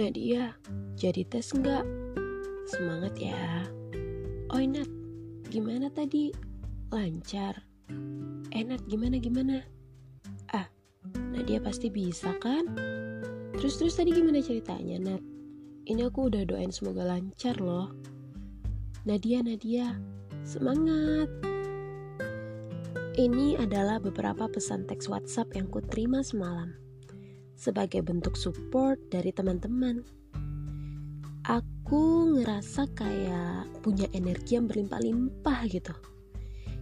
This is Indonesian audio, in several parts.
Nadia, jadi tes nggak? Semangat ya. Oh Nat, gimana tadi? Lancar? Eh gimana gimana? Ah, Nadia pasti bisa kan? Terus-terus tadi gimana ceritanya Nat? Ini aku udah doain semoga lancar loh. Nadia, Nadia, semangat! Ini adalah beberapa pesan teks WhatsApp yang ku terima semalam sebagai bentuk support dari teman-teman. Aku ngerasa kayak punya energi yang berlimpah-limpah gitu.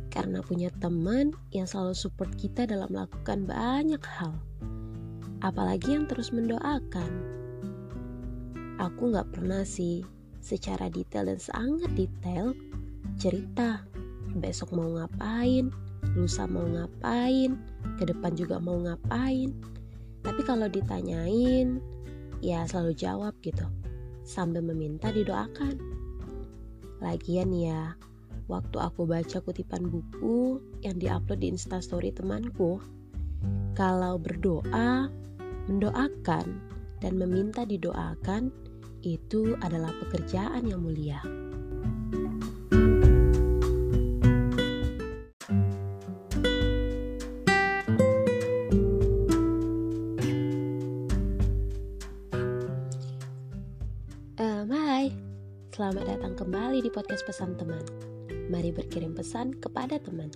Karena punya teman yang selalu support kita dalam melakukan banyak hal. Apalagi yang terus mendoakan. Aku gak pernah sih secara detail dan sangat detail cerita besok mau ngapain, lusa mau ngapain, ke depan juga mau ngapain. Tapi kalau ditanyain, ya selalu jawab gitu, sambil meminta didoakan. Lagian ya, waktu aku baca kutipan buku yang diupload di instastory temanku, kalau berdoa, mendoakan, dan meminta didoakan, itu adalah pekerjaan yang mulia. Selamat datang kembali di podcast pesan teman. Mari berkirim pesan kepada teman.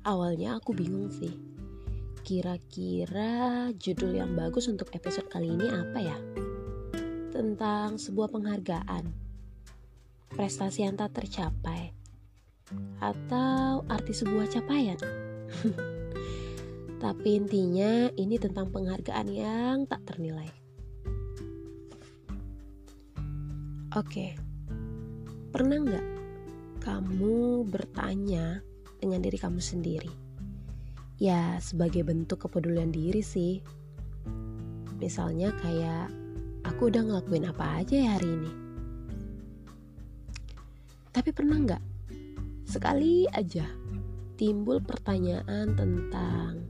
Awalnya aku bingung sih, kira-kira judul yang bagus untuk episode kali ini apa ya? Tentang sebuah penghargaan, prestasi yang tak tercapai, atau arti sebuah capaian. Tapi intinya ini tentang penghargaan yang tak ternilai. Oke, pernah nggak kamu bertanya dengan diri kamu sendiri? Ya, sebagai bentuk kepedulian diri sih. Misalnya kayak, aku udah ngelakuin apa aja ya hari ini? Tapi pernah nggak sekali aja timbul pertanyaan tentang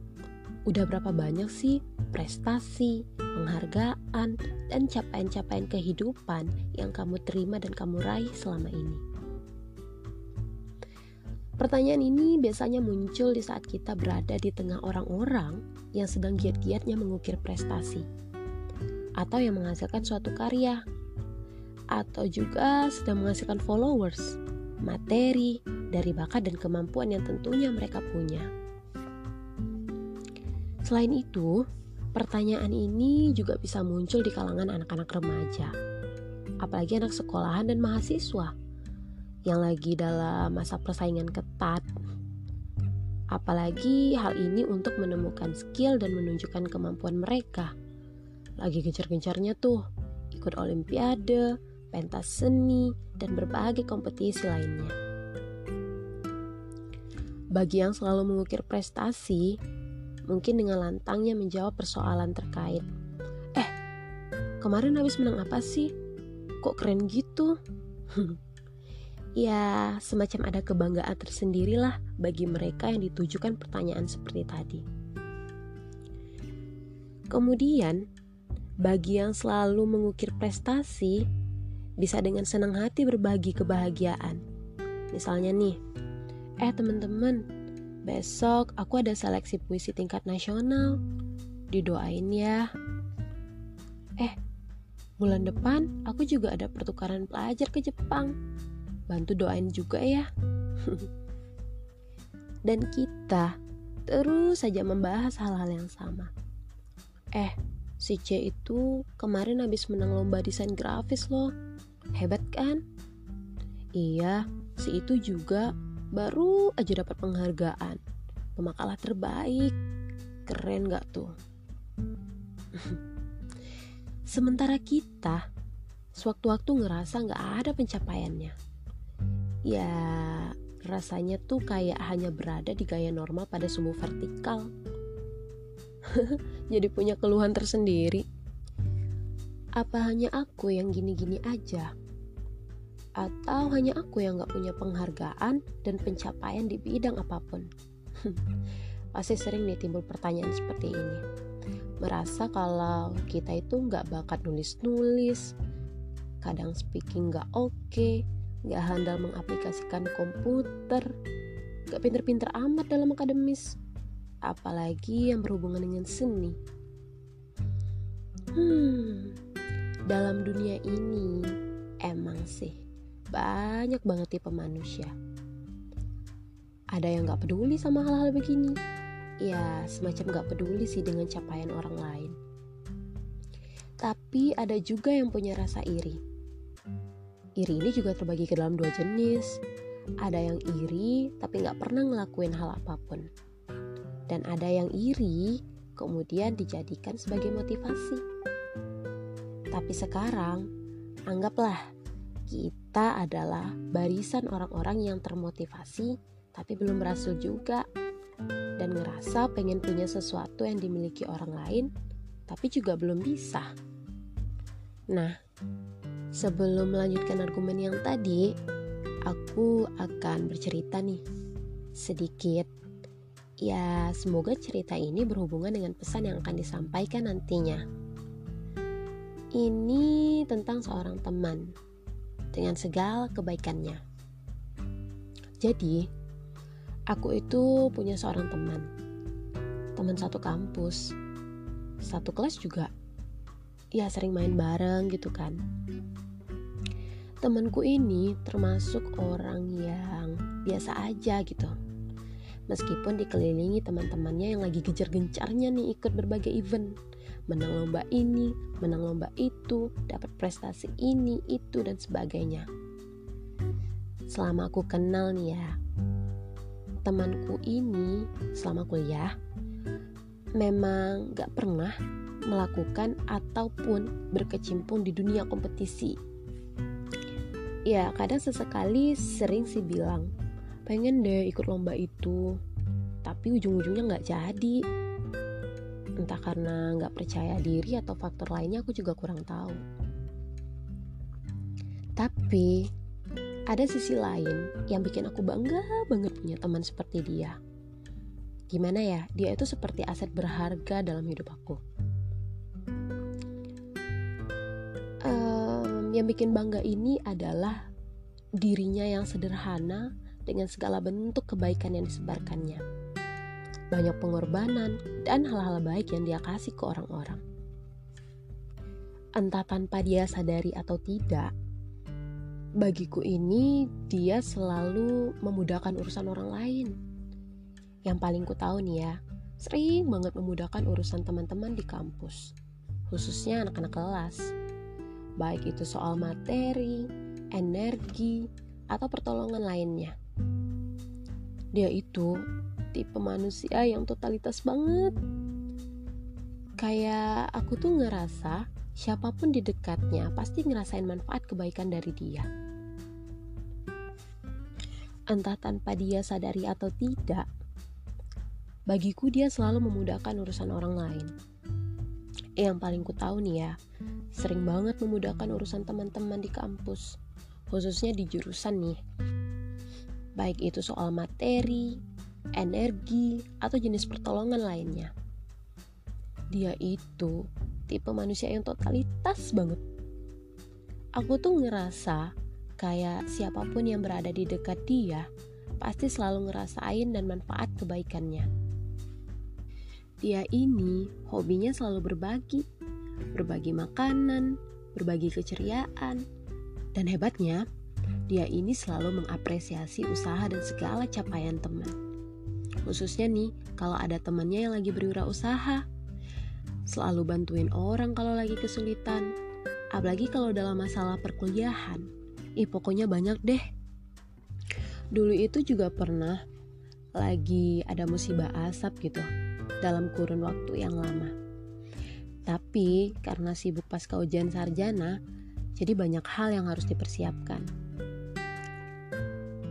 udah berapa banyak sih prestasi, penghargaan, dan capaian-capaian kehidupan yang kamu terima dan kamu raih selama ini. Pertanyaan ini biasanya muncul di saat kita berada di tengah orang-orang yang sedang giat-giatnya mengukir prestasi, atau yang menghasilkan suatu karya, atau juga sedang menghasilkan followers, materi, dari bakat dan kemampuan yang tentunya mereka punya. Selain itu, pertanyaan ini juga bisa muncul di kalangan anak-anak remaja, apalagi anak sekolahan dan mahasiswa yang lagi dalam masa persaingan ketat. Apalagi hal ini untuk menemukan skill dan menunjukkan kemampuan mereka. Lagi gencar-gencarnya tuh, ikut olimpiade, pentas seni, dan berbagai kompetisi lainnya. Bagi yang selalu mengukir prestasi, mungkin dengan lantangnya menjawab persoalan terkait. Eh, kemarin habis menang apa sih? Kok keren gitu? ya, semacam ada kebanggaan tersendirilah bagi mereka yang ditujukan pertanyaan seperti tadi. Kemudian, bagi yang selalu mengukir prestasi, bisa dengan senang hati berbagi kebahagiaan. Misalnya nih, eh teman-teman, besok aku ada seleksi puisi tingkat nasional. Didoain ya. Eh, bulan depan aku juga ada pertukaran pelajar ke Jepang. Bantu doain juga ya. Dan kita terus saja membahas hal-hal yang sama. Eh, si C itu kemarin habis menang lomba desain grafis loh. Hebat kan? Iya, si itu juga baru aja dapat penghargaan. Pemakalah terbaik. Keren gak tuh? Sementara kita sewaktu-waktu ngerasa gak ada pencapaiannya. Ya, rasanya tuh kayak hanya berada di gaya normal pada sumbu vertikal. Jadi punya keluhan tersendiri. Apa hanya aku yang gini-gini aja? Atau hanya aku yang gak punya penghargaan dan pencapaian di bidang apa pun? Pasti sering nih timbul pertanyaan seperti ini. merasa kalau kita itu nggak bakat nulis-nulis, kadang speaking nggak oke, okay, nggak handal mengaplikasikan komputer, nggak pinter-pinter amat dalam akademis, apalagi yang berhubungan dengan seni. Hmm, dalam dunia ini emang sih banyak banget tipe manusia. Ada yang gak peduli sama hal-hal begini. Ya, semacam gak peduli sih dengan capaian orang lain. Tapi ada juga yang punya rasa iri. Iri ini juga terbagi ke dalam dua jenis. Ada yang iri tapi gak pernah ngelakuin hal apa pun. Dan ada yang iri kemudian dijadikan sebagai motivasi. Tapi sekarang, anggaplah kita adalah barisan orang-orang yang termotivasi tapi belum berhasil juga dan ngerasa pengen punya sesuatu yang dimiliki orang lain tapi juga belum bisa. Nah, sebelum melanjutkan argumen yang tadi, aku akan bercerita nih sedikit. Ya, semoga cerita ini berhubungan dengan pesan yang akan disampaikan nantinya. Ini tentang seorang teman dengan segala kebaikannya. Jadi, aku itu punya seorang teman, teman satu kampus, satu kelas juga. Ya, sering main bareng gitu kan. Temanku ini termasuk orang yang biasa aja gitu. Meskipun dikelilingi teman-temannya yang lagi gencar-gencarnya nih ikut berbagai event menang lomba ini, menang lomba itu, dapat prestasi ini, itu, dan sebagainya. Selama aku kenal nih ya, temanku ini selama kuliah memang gak pernah melakukan ataupun berkecimpung di dunia kompetisi. Ya, kadang sesekali sering sih bilang, pengen deh ikut lomba itu, tapi ujung-ujungnya gak jadi. Entah karena nggak percaya diri atau faktor lainnya aku juga kurang tahu. Tapi ada sisi lain yang bikin aku bangga banget punya teman seperti dia. Gimana ya? Dia itu seperti aset berharga dalam hidup aku. Um, yang bikin bangga ini adalah dirinya yang sederhana dengan segala bentuk kebaikan yang disebarkannya banyak pengorbanan, dan hal-hal baik yang dia kasih ke orang-orang. Entah tanpa dia sadari atau tidak, bagiku ini dia selalu memudahkan urusan orang lain. Yang paling ku tahu nih ya, sering banget memudahkan urusan teman-teman di kampus, khususnya anak-anak kelas. Baik itu soal materi, energi, atau pertolongan lainnya. Dia itu tipe manusia yang totalitas banget. Kayak aku tuh ngerasa siapa pun di dekatnya pasti ngerasain manfaat kebaikan dari dia. Entah tanpa dia sadari atau tidak, bagiku dia selalu memudahkan urusan orang lain. Yang paling ku tahu nih ya, sering banget memudahkan urusan teman-teman di kampus, khususnya di jurusan nih. Baik itu soal materi, energi, atau jenis pertolongan lainnya. Dia itu tipe manusia yang totalitas banget. Aku tuh ngerasa kayak siapa pun yang berada di dekat dia pasti selalu ngerasain dan manfaat kebaikannya. Dia ini hobinya selalu berbagi, berbagi makanan, berbagi keceriaan, dan hebatnya, dia ini selalu mengapresiasi usaha dan segala capaian teman. Khususnya nih, kalau ada temannya yang lagi berwirausaha. Selalu bantuin orang kalau lagi kesulitan. Apalagi kalau dalam masalah perkuliahan. Ih, pokoknya banyak deh. Dulu itu juga pernah lagi ada musibah asap gitu dalam kurun waktu yang lama. Tapi karena sibuk pasca ujian sarjana, jadi banyak hal yang harus dipersiapkan.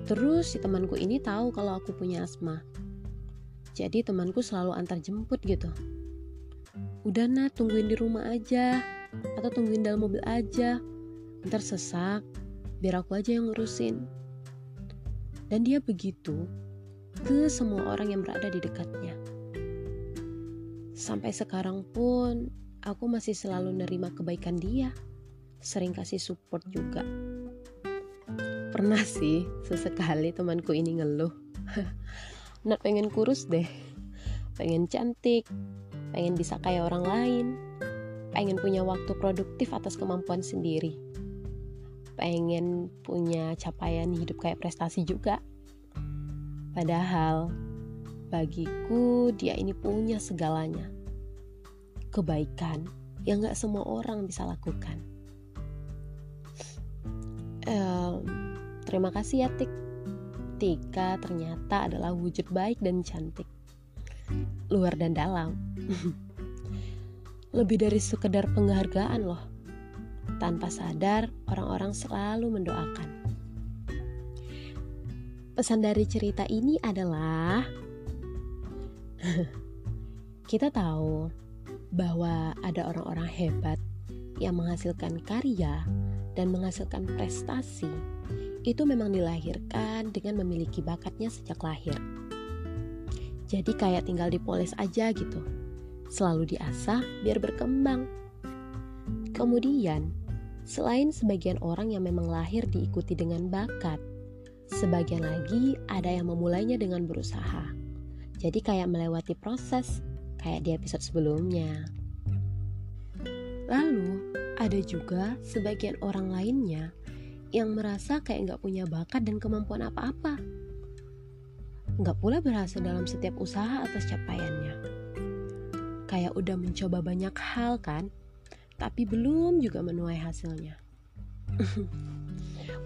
Terus si temanku ini tahu kalau aku punya asma. Jadi temanku selalu antar jemput gitu. Udah nah tungguin di rumah aja atau tungguin dalam mobil aja. Ntar sesak, biar aku aja yang ngurusin. Dan dia begitu ke semua orang yang berada di dekatnya. Sampai sekarang pun aku masih selalu nerima kebaikan dia. Sering kasih support juga. Pernah sih sesekali temanku ini ngeluh. Nat pengen kurus deh. Pengen cantik. Pengen bisa kayak orang lain. Pengen punya waktu produktif atas kemampuan sendiri. Pengen punya capaian hidup kayak prestasi juga. Padahal Bagiku, dia ini punya segalanya. Kebaikan yang gak semua orang bisa lakukan. Um, terima kasih ya Tik. Tika ternyata adalah wujud baik dan cantik. Luar dan dalam. Lebih dari sekedar penghargaan loh. Tanpa sadar, orang-orang selalu mendoakan. Pesan dari cerita ini adalah kita tahu bahwa ada orang-orang hebat yang menghasilkan karya dan menghasilkan prestasi itu memang dilahirkan dengan memiliki bakatnya sejak lahir. Jadi kayak tinggal dipoles aja gitu. Selalu diasah biar berkembang. Kemudian, selain sebagian orang yang memang lahir diikuti dengan bakat, sebagian lagi ada yang memulainya dengan berusaha. Jadi kayak melewati proses, kayak di episode sebelumnya. Lalu, ada juga sebagian orang lainnya yang merasa kayak nggak punya bakat dan kemampuan apa-apa. Nggak pula berhasil dalam setiap usaha atas capaiannya. Kayak udah mencoba banyak hal kan, tapi belum juga menuai hasilnya.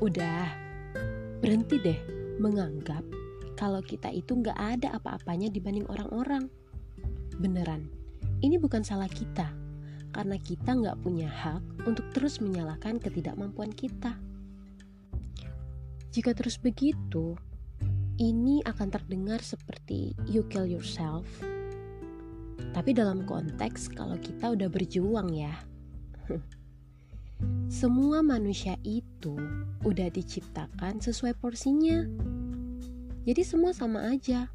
udah, berhenti deh menganggap kalau kita itu nggak ada apa-apanya dibanding orang-orang. Beneran, ini bukan salah kita, karena kita nggak punya hak untuk terus menyalahkan ketidakmampuan kita. Jika terus begitu, ini akan terdengar seperti you kill yourself. Tapi dalam konteks kalau kita udah berjuang ya. Semua manusia itu udah diciptakan sesuai porsinya jadi semua sama aja.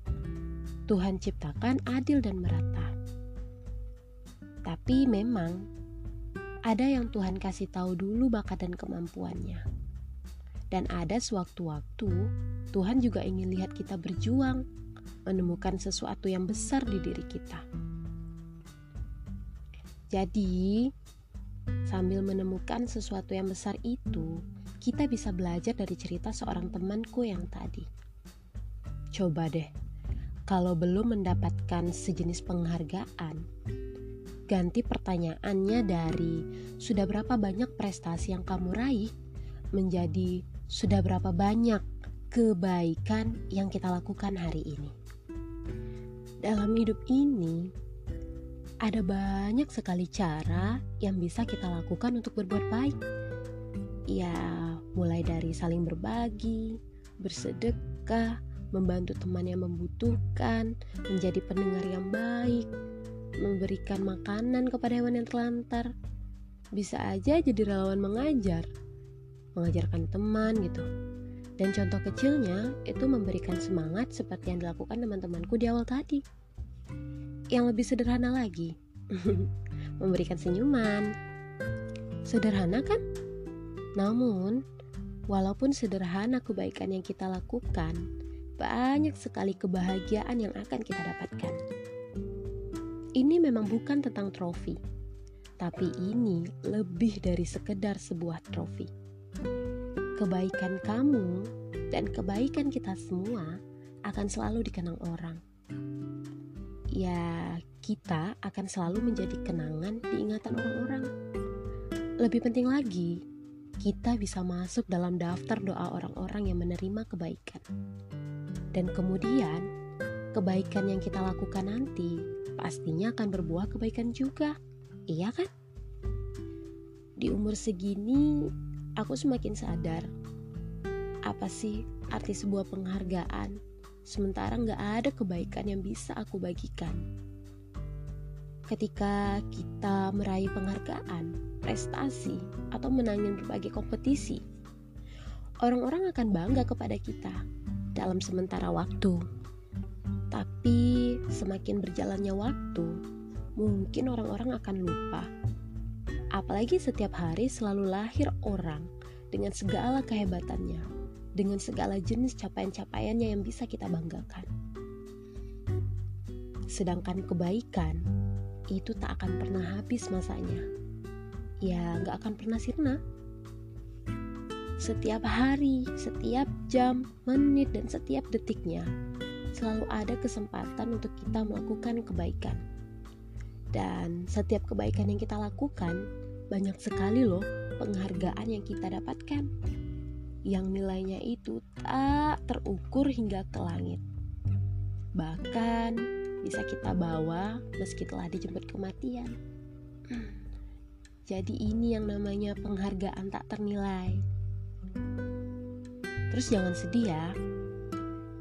Tuhan ciptakan adil dan merata. Tapi memang ada yang Tuhan kasih tahu dulu bakat dan kemampuannya. Dan ada sewaktu-waktu Tuhan juga ingin lihat kita berjuang, menemukan sesuatu yang besar di diri kita. Jadi, sambil menemukan sesuatu yang besar itu, kita bisa belajar dari cerita seorang temanku yang tadi. Coba deh, kalau belum mendapatkan sejenis penghargaan, ganti pertanyaannya dari sudah berapa banyak prestasi yang kamu raih menjadi sudah berapa banyak kebaikan yang kita lakukan hari ini. Dalam hidup ini, ada banyak sekali cara yang bisa kita lakukan untuk berbuat baik. Ya, mulai dari saling berbagi, bersedekah, membantu teman yang membutuhkan, menjadi pendengar yang baik, memberikan makanan kepada hewan yang terlantar. Bisa aja jadi relawan mengajar, mengajarkan teman gitu. Dan contoh kecilnya itu memberikan semangat seperti yang dilakukan teman-temanku di awal tadi. Yang lebih sederhana lagi, memberikan senyuman. Sederhana kan? Namun, walaupun sederhana kebaikan yang kita lakukan, banyak sekali kebahagiaan yang akan kita dapatkan. Ini memang bukan tentang trofi, tapi ini lebih dari sekedar sebuah trofi. Kebaikan kamu dan kebaikan kita semua akan selalu dikenang orang. Ya, kita akan selalu menjadi kenangan di ingatan orang-orang. Lebih penting lagi, kita bisa masuk dalam daftar doa orang-orang yang menerima kebaikan. Dan kemudian, kebaikan yang kita lakukan nanti pastinya akan berbuah kebaikan juga. Iya kan? Di umur segini, aku semakin sadar apa sih arti sebuah penghargaan sementara nggak ada kebaikan yang bisa aku bagikan. Ketika kita meraih penghargaan, prestasi, atau menangin berbagai kompetisi, orang-orang akan bangga kepada kita dalam sementara waktu. Tapi semakin berjalannya waktu, mungkin orang-orang akan lupa. Apalagi setiap hari selalu lahir orang dengan segala kehebatannya, dengan segala jenis capaian-capaiannya yang bisa kita banggakan. Sedangkan kebaikan itu tak akan pernah habis masanya. Ya, nggak akan pernah sirna. Setiap hari, setiap jam, menit, dan setiap detiknya selalu ada kesempatan untuk kita melakukan kebaikan. Dan setiap kebaikan yang kita lakukan, banyak sekali loh penghargaan yang kita dapatkan. Yang nilainya itu tak terukur hingga ke langit. Bahkan bisa kita bawa meski telah dijemput kematian. Jadi ini yang namanya penghargaan tak ternilai. Terus jangan sedih ya.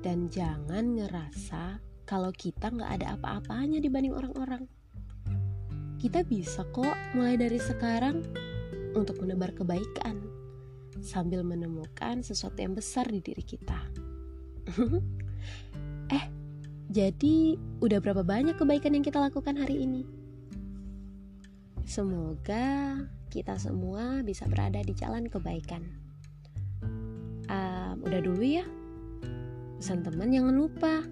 Dan jangan ngerasa kalau kita nggak ada apa-apanya dibanding orang-orang. Kita bisa kok mulai dari sekarang untuk menebar kebaikan sambil menemukan sesuatu yang besar di diri kita. eh, jadi udah berapa banyak kebaikan yang kita lakukan hari ini? Semoga kita semua bisa berada di jalan kebaikan. Um, udah dulu ya. Pesan teman jangan lupa.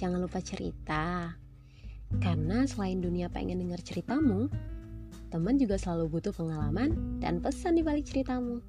Jangan lupa cerita. Karena selain dunia pengen dengar ceritamu, teman juga selalu butuh pengalaman dan pesan di balik ceritamu.